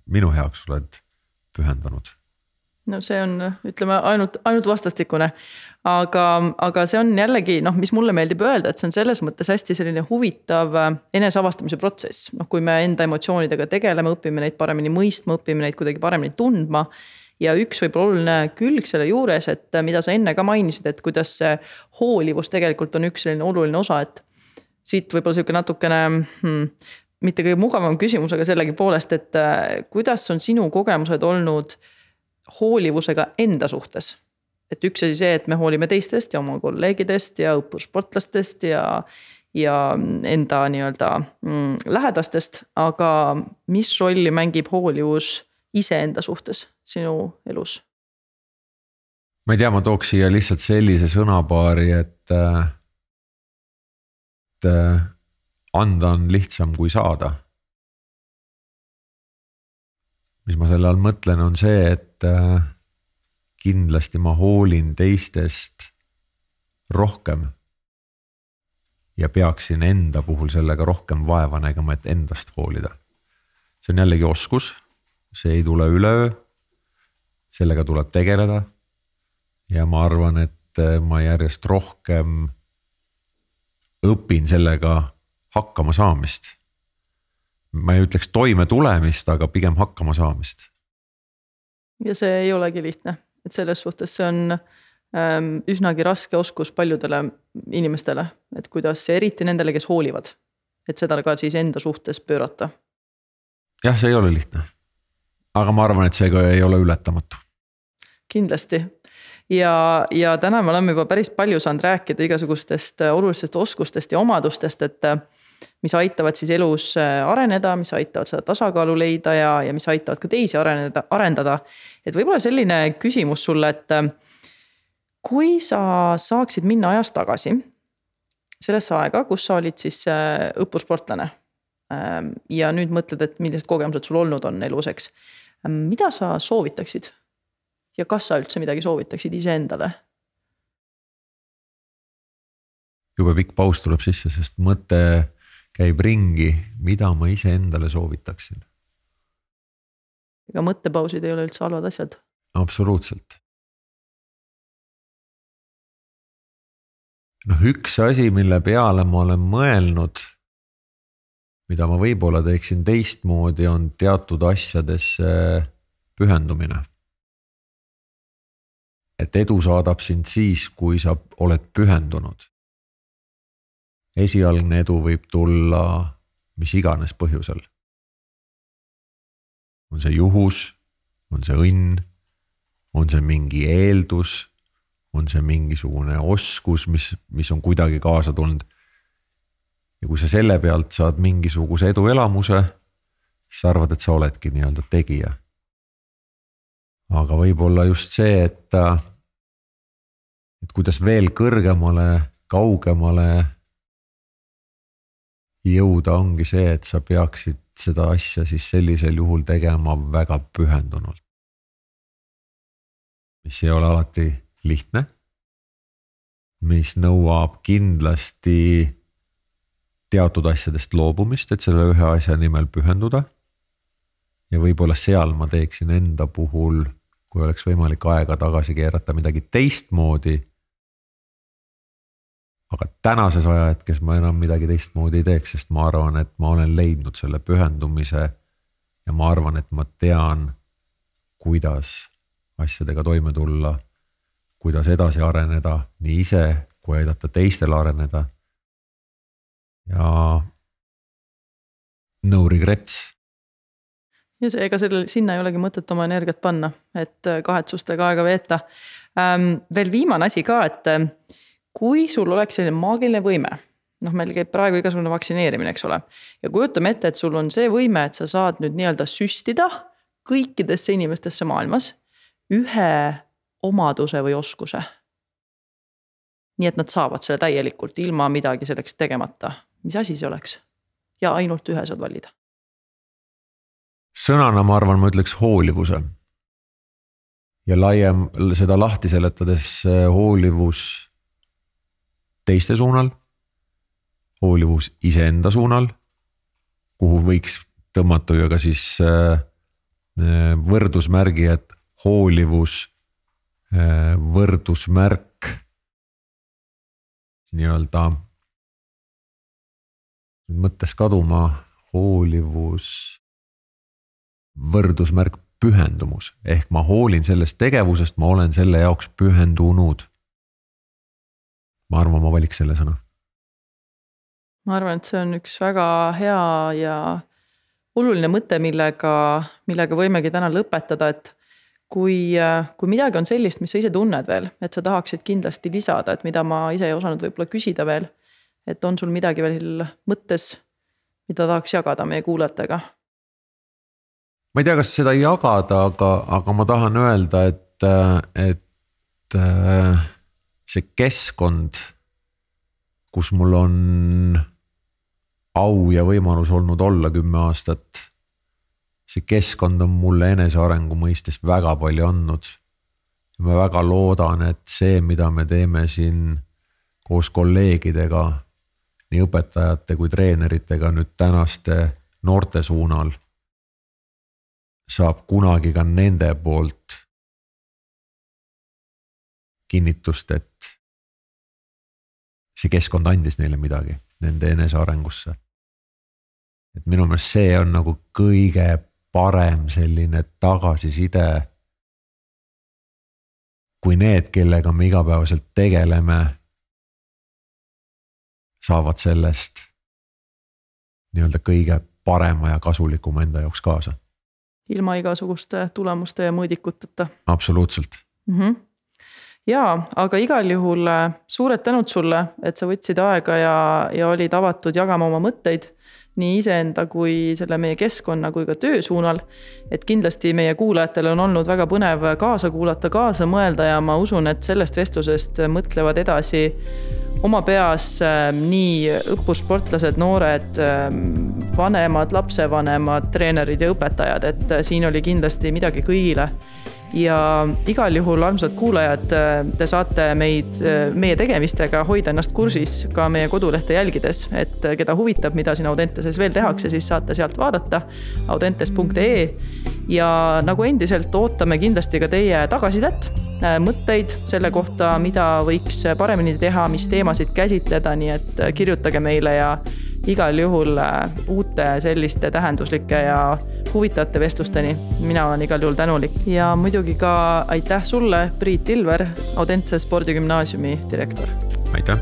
minu heaks oled pühendanud? no see on, ütleme ainult, ainult vastastikune. aga, aga see on jällegi noh, mis mulle meeldib öelda, et see on selles mõttes hästi selline huvitav äh, eneseavastamise protsess. noh, kui me enda emotsioonidega tegeleme, õpime neid paremini mõistma, õpime neid kuidagi paremini tundma ja üks võib-olla oluline külg selle juures, et äh, mida sa enne ka mainisid, et kuidas see hoolivus tegelikult on üks selline oluline osa, et. siit võib-olla sihuke natukene hmm, mitte kõige mugavam küsimus, aga sellegipoolest, et äh, kuidas on sinu kogemused olnud hoolivusega enda suhtes? et üks asi see, et me hoolime teistest ja oma kolleegidest ja õppursportlastest ja, ja enda nii-öelda mm, lähedastest, aga mis rolli mängib hoolivus iseenda suhtes sinu elus? ma ei tea, ma tooks siia lihtsalt sellise sõnapaari, et, äh, et äh, anda on lihtsam kui saada. mis ma selle all mõtlen, on see, et äh, kindlasti ma hoolin teistest rohkem. ja peaksin enda puhul sellega rohkem vaeva nägema, et endast hoolida. see on jällegi oskus, see ei tule üleöö. sellega tuleb tegeleda. ja ma arvan, et äh, ma järjest rohkem õpin sellega hakkama saamist. ma ei ütleks toime tulemist, aga pigem hakkama saamist. ja see ei olegi lihtne, et selles suhtes see on ähm, üsnagi raske oskus paljudele inimestele, et kuidas, eriti nendele, kes hoolivad. et seda ka siis enda suhtes pöörata. jah, see ei ole lihtne. aga ma arvan, et see ka ei ole ületamatu. kindlasti ja, ja täna me oleme juba päris palju saanud rääkida igasugustest äh, olulistest oskustest ja omadustest, et äh, mis aitavad siis elus äh, areneda, mis aitavad seda tasakaalu leida ja, ja mis aitavad ka teisi areneda, arendada. et võib-olla selline küsimus sulle, et kui sa saaksid minna ajas tagasi sellesse aega, kus sa olid siis õppursportlane. Ähm, ja nüüd mõtled, et millised kogemused sul olnud on elus, eks. mida sa soovitaksid ja kas sa üldse midagi soovitaksid iseendale? jube pikk paus tuleb sisse, sest mõte käib ringi, mida ma iseendale soovitaksin. ega mõttepausid ei ole üldse halvad asjad. absoluutselt. noh, üks asi, mille peale ma olen mõelnud, mida ma võib-olla teeksin teistmoodi, on teatud asjadesse pühendumine et edu saadab sind siis, kui sa oled pühendunud. Esialgne edu võib tulla mis iganes põhjusel. on see juhus, on see õnn, on see mingi eeldus, on see mingisugune oskus, mis, mis on kuidagi kaasa tulnud. ja kui sa selle pealt saad mingisuguse eduelamuse, siis sa arvad, et sa oledki nii-öelda tegija aga võib-olla just see, et, et kuidas veel kõrgemale, kaugemale jõuda, ongi see, et sa peaksid seda asja siis sellisel juhul tegema väga pühendunult. mis ei ole alati lihtne. mis nõuab kindlasti teatud asjadest loobumist, et selle ühe asja nimel pühenduda. ja võib-olla seal ma teeksin enda puhul kui oleks võimalik aega tagasi keerata midagi teistmoodi. Aga tänases ajahetkes ma enam midagi teistmoodi ei teeks, sest ma arvan, et ma olen leidnud selle pühendumise. ja ma arvan, et ma tean, kuidas asjadega toime tulla, kuidas edasi areneda nii ise kui aidata teistel areneda. ja no regrets ja seega sellel, sinna ei olegi mõtet oma energiat panna, et kahetsustega aega veeta ähm,. veel viimane asi ka, et kui sul oleks selline maagiline võime, noh, meil käib praegu igasugune vaktsineerimine, eks ole. ja kujutame ette, et sul on see võime, et sa saad nüüd nii-öelda süstida kõikidesse inimestesse maailmas ühe omaduse või oskuse. nii et nad saavad selle täielikult ilma midagi selleks tegemata, mis asi see oleks? ja ainult ühe saad valida sõnana ma arvan, ma ütleks hoolivuse. ja laiem seda lahti seletades hoolivus teiste suunal. hoolivus iseenda suunal, kuhu võiks tõmmata ju ka siis äh, äh, võrdusmärgi, et hoolivus, äh, võrdusmärk nii-öelda mõttes kaduma, hoolivus võrdusmärk pühendumus ehk ma hoolin sellest tegevusest, ma olen selle jaoks pühendunud. Ma arvan, ma valiks selle sõna. ma arvan, et see on üks väga hea ja oluline mõte, millega, millega võimegi täna lõpetada, et kui, kui midagi on sellist, mis sa ise tunned veel, et sa tahaksid kindlasti lisada, et mida ma ise ei osanud võib-olla küsida veel. et on sul midagi veel mõttes, mida tahaks jagada meie kuulajatega ma ei tea, kas seda jagada, aga, aga ma tahan öelda, et, et see keskkond, kus mul on au ja võimalus olnud olla kümme aastat. see keskkond on mulle enesearengu mõistes väga palju andnud. ma väga loodan, et see, mida me teeme siin koos kolleegidega, nii õpetajate kui treeneritega nüüd tänaste noorte suunal saab kunagi ka nende poolt kinnitust, et see keskkond andis neile midagi, nende enesearengusse. et minu meelest see on nagu kõige parem selline tagasiside. kui need, kellega me igapäevaselt tegeleme, saavad sellest nii-öelda kõige parema ja kasulikuma enda jaoks kaasa. ilma igasuguste tulemuste ja mõõdikuteta. absoluutselt mm. -hmm jaa, aga igal juhul äh, suured tänud sulle, et sa võtsid aega ja, ja olid avatud jagama oma mõtteid nii iseenda kui selle meie keskkonna kui ka töö suunal. et kindlasti meie kuulajatel on olnud väga põnev kaasa kuulata, kaasa mõelda ja ma usun, et sellest vestlusest mõtlevad edasi oma peas äh, nii õppussportlased, noored, äh, vanemad, lapsevanemad, treenerid ja õpetajad, et siin oli kindlasti midagi kõigile ja igal juhul, armsad kuulajad, te saate meid, meie tegemistega hoida ennast kursis ka meie kodulehte jälgides, et keda huvitab, mida siin Audentases veel tehakse, siis saate sealt vaadata audentes.ee. ja nagu endiselt ootame kindlasti ka teie tagasisidet Äh, mõtteid selle kohta, mida võiks paremini teha, mis teemasid käsitleda, nii et äh, kirjutage meile ja igal juhul äh, uute selliste tähenduslike ja huvitavate vestlusteni. mina olen igal juhul tänulik ja muidugi ka aitäh sulle, Priit Ilver, Audentse spordigümnaasiumi direktor. aitäh